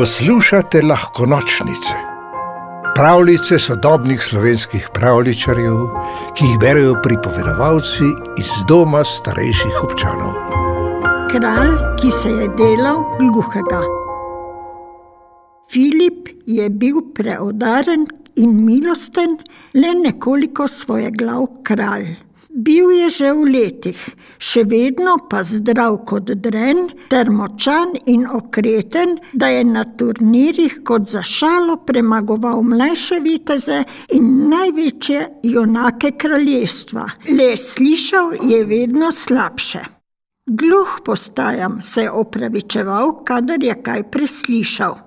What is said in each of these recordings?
Poslušate lahko nočnice, pravljice sodobnih slovenskih pravličarjev, ki jih berijo pripovedovalci iz doma starejših občanov. Kralj, ki se je delal gluhega. Filip je bil preodaren in milosten, le nekoliko svoje glav kralj. Bil je že v letih, še vedno pa zdrav kot dren, ter močan in okreten, da je na turnirjih kot za šalo premagoval mlajše viteze in največje junake kraljestva. Le slišal je vedno slabše. Gluh postajam, se je opravičeval, kadar je kaj preslišal.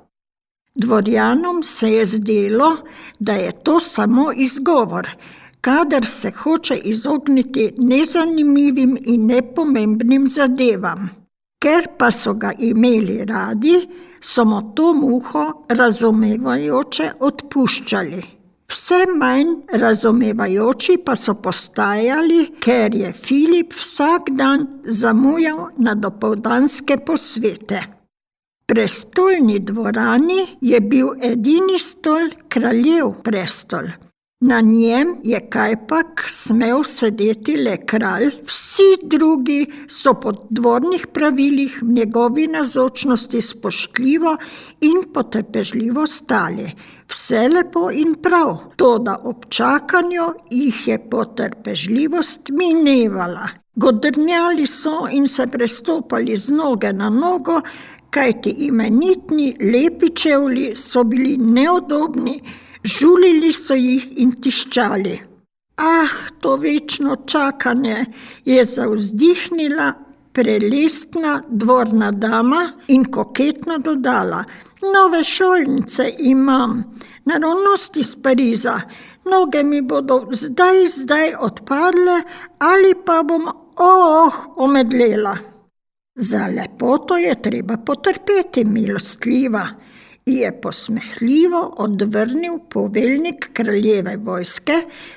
Dvorjanom se je zdelo, da je to samo izgovor kadar se hoče izogniti nezanimivim in nepomembnim zadevam. Ker pa so ga imeli radi, so mu to muho razumevajoče odpuščali. Vse manj razumevajoči pa so postajali, ker je Filip vsak dan zamujal na dopoldanske posvete. Prestolni dvorani je bil edini stol kraljev prestol. Na njem je kajpak smel sedeti le kralj, vsi drugi so po dvornih pravilih njegovi nazočnosti spoštljivo in potrpežljivo stali. Vse lepo in prav, toda ob čakanju jih je potrpežljivost minevala. Godrnjali so in se prestopali z noge na nogo, kajti imenitni lepi čevlji so bili neudobni. Žulili so jih in tiščali. Ah, to večno čakanje je zauzdihnila prelestna dvorna dama in koketno dodala: Nove šolnice imam, naravnost iz Pariza, noge mi bodo zdaj, zdaj odpadle ali pa bom, oh, omedlela. Za lepoto je treba potrpeti, milostljiva je posmehljivo odvrnil poveljnik kraljeve vojske,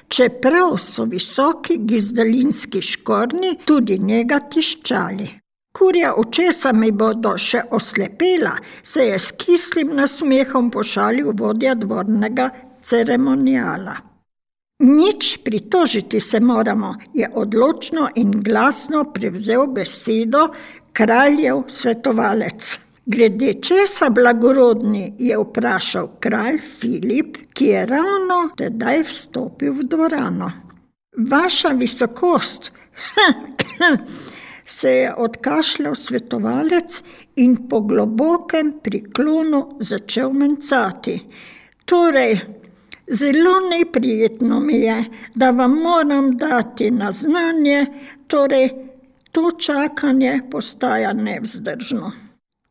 čeprav so visoki gizdalinski škorni tudi njega tiščali. Kurja očesa mi bodo še oslepela, se je s kislim nasmehom pošalil vodja dvornega ceremonijala. Nič pritožiti se moramo, je odločno in glasno prevzel besedo kraljev svetovalec. Glede česa blagorodni, je vprašal kralj Filip, ki je ravno tedaj vstopil v dvorano. Vaša visokost, se je odkašljal svetovalec in po globokem priklonu začel mencati. Torej, zelo neprijetno mi je, da vam moram dati na znanje, torej to čakanje postaja nevzdržno.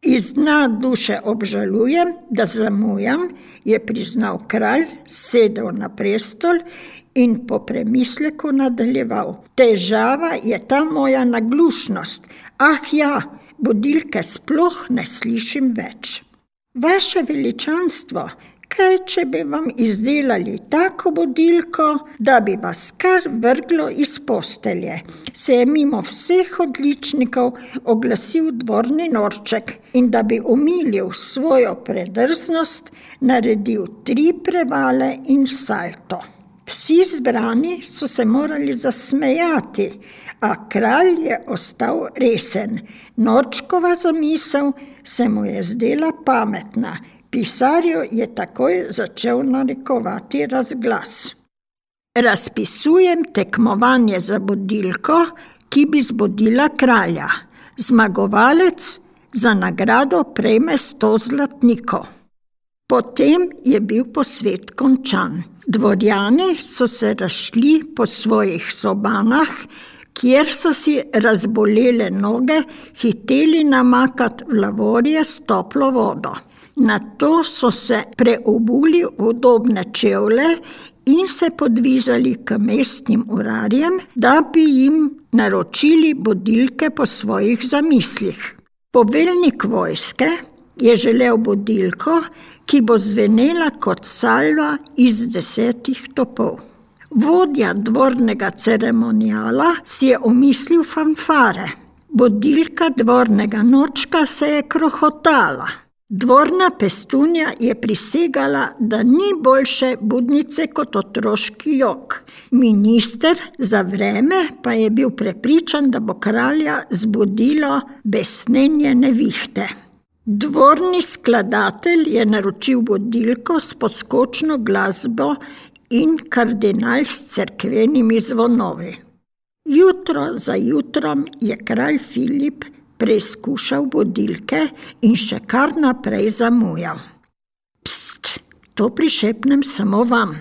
Iz dna duše obžalujem, da zamujam, je priznal kralj, sedel na prestol in po premisleku nadaljeval. Težava je ta moja naglušnost. Ah, ja, budilke sploh ne slišim več. Vaše veličanstvo, kaj če bi vam izdelali tako budilko, da bi vas kar vrglo iz postelje? Se je mimo vseh odličnikov oglasil dvorni norček in da bi umilil svojo predrznost, naredil tri prevale in salto. Vsi zbrani so se morali zasmejati, a kralj je ostal resen. Norčkova zamisel se mu je zdela pametna. Pisarju je takoj začel narekovati razglas. Razpisujem tekmovanje za budilko, ki bi zbudila kralja. Zmagovalec za nagrado prejme sto zlatnikov. Potem je bil posvet končan. Dvorjani so se razšli po svojih sobanah, kjer so si razbolele noge, hiteli namakati v lavorje s toplo vodo. Nato so se preobuli v udobne čevlje in se podvizali k mestnim urarjem, da bi jim naročili budilke po svojih zamislih. Poveljnik vojske je želel budilko, ki bo zvenela kot salva iz desetih topov. Vodja dvornega ceremonijala si je omislil fanfare. Budilka dvornega nočka se je krohotala. Dvorna pestunja je prisegala, da ni boljše budnice kot otroški jok. Minister za vreme pa je bil prepričan, da bo kralja zbudilo besnenje nevihte. Dvorni skladatelj je naročil budilko s poskočno glasbo in kardinal s cerkvenimi zvonovi. Jutro za jutrom je kralj Filip preizkušal budilke in še kar naprej zamujal. Pst, to prišepnem samo vam.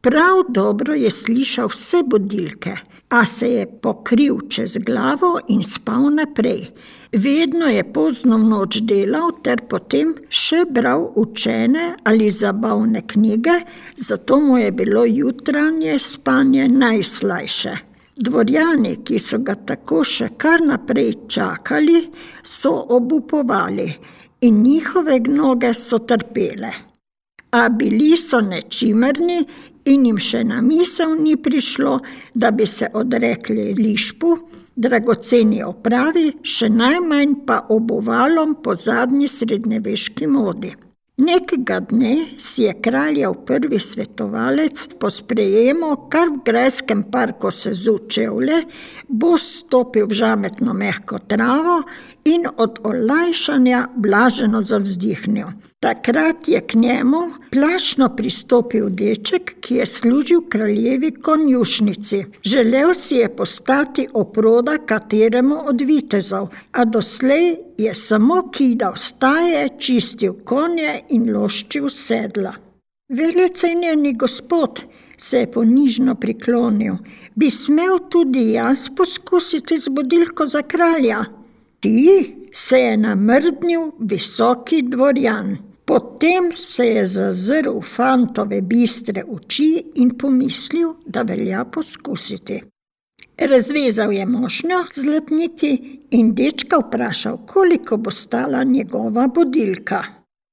Prav dobro je slišal vse budilke, a se je pokril čez glavo in spal naprej. Vedno je pozno v noč delal, ter potem še bral učene ali zabavne knjige, zato mu je bilo jutranje spanje najslajše. Dvorjani, ki so ga tako še kar naprej čakali, so obupovali in njihove noge so trpele. A bili so nečimerni in jim še na misel ni prišlo, da bi se odrekli lišpu, dragoceni opravi, še najmanj pa obuvalom po zadnji srednjeveški modi. Nekega dne si je kraljev prvi svetovalec po sprejemu, kar v grajskem parku se zučevle, bo stopil v žametno mehko travo in od olajšanja blaženo zavzdihnil. Takrat je k njemu plašno pristopil deček, ki je služil kraljevi konjušnici. Želel si je postati oproda kateremu od vitezov, a doslej je samo kidal staje, čistil konje in loščil sedla. Velecenjeni gospod, se je ponižno priklonil, bi smel tudi jaz poskusiti z budilko za kralja. Ti se je namrdnil visoki dvorjan. Potem se je zazrl v fantove bistre oči in pomislil, da velja poskusiti. Razvezal je mošnjo z zlatniki in dečka vprašal, koliko bo stala njegova budilka.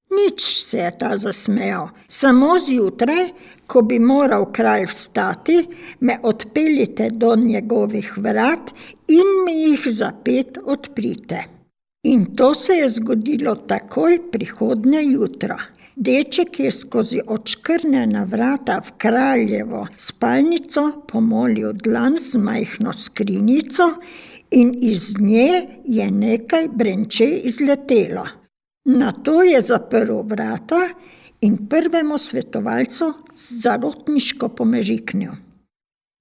Nič se je ta zasmejal, samo zjutraj, ko bi moral kralj vstati, me odpeljite do njegovih vrat in mi jih zapet odprite. In to se je zgodilo takoj prihodnje jutro. Deček je skozi očkrnjena vrata v kraljevo spalnico pomolil dlan z majhno skrinjico in iz nje je nekaj brenče izletelo. Na to je zaprl vrata in prvemu svetovalcu zarotniško pomežiknil.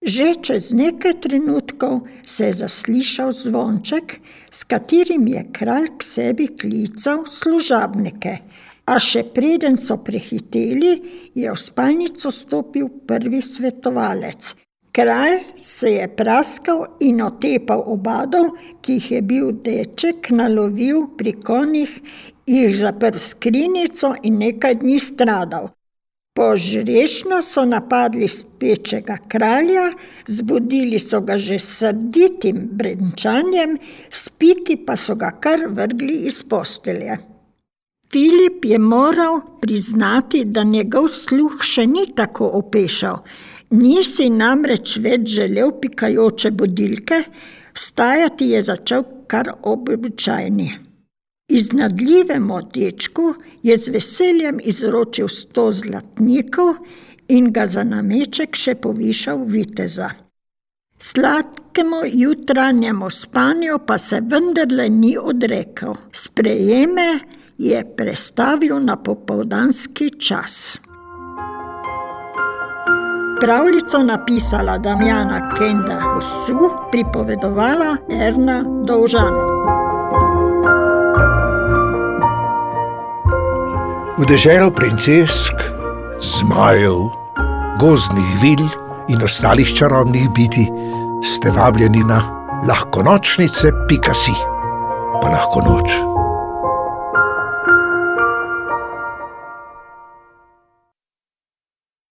Že čez nekaj trenutkov se je zaslišal zvonček, s katerim je kralj k sebi klical služabnike, a še preden so prehiteli, je v spalnico stopil prvi svetovalec. Kralj se je praskal in otepal obadov, ki jih je bil deček nalovil pri konjih jih zaprl skrinjico in nekaj dni stradal. Požrešno so napadli spečega kralja, zbudili so ga že s srditim brenčanjem, spiki pa so ga kar vrgli iz postelje. Filip je moral priznati, da njegov sluh še ni tako opešal, nisi namreč več želel pikajoče budilke, vstajati je začel kar običajni. Iznadljivemu dečku je z veseljem izročil sto zlatnikov in ga za nameček še povišal viteza. Sladkemu jutranjemu spanju pa se vendarle ni odrekel. Sprejeme je prestavil na popoldanski čas. Pravljico napisala Damjana Kenda Husu, pripovedovala Erna Dovžan. V deželo princesk, zmajev, gozdnih vil in ostalih čarobnih biti ste vabljeni na lahko nočnice, pika si, pa lahko noč.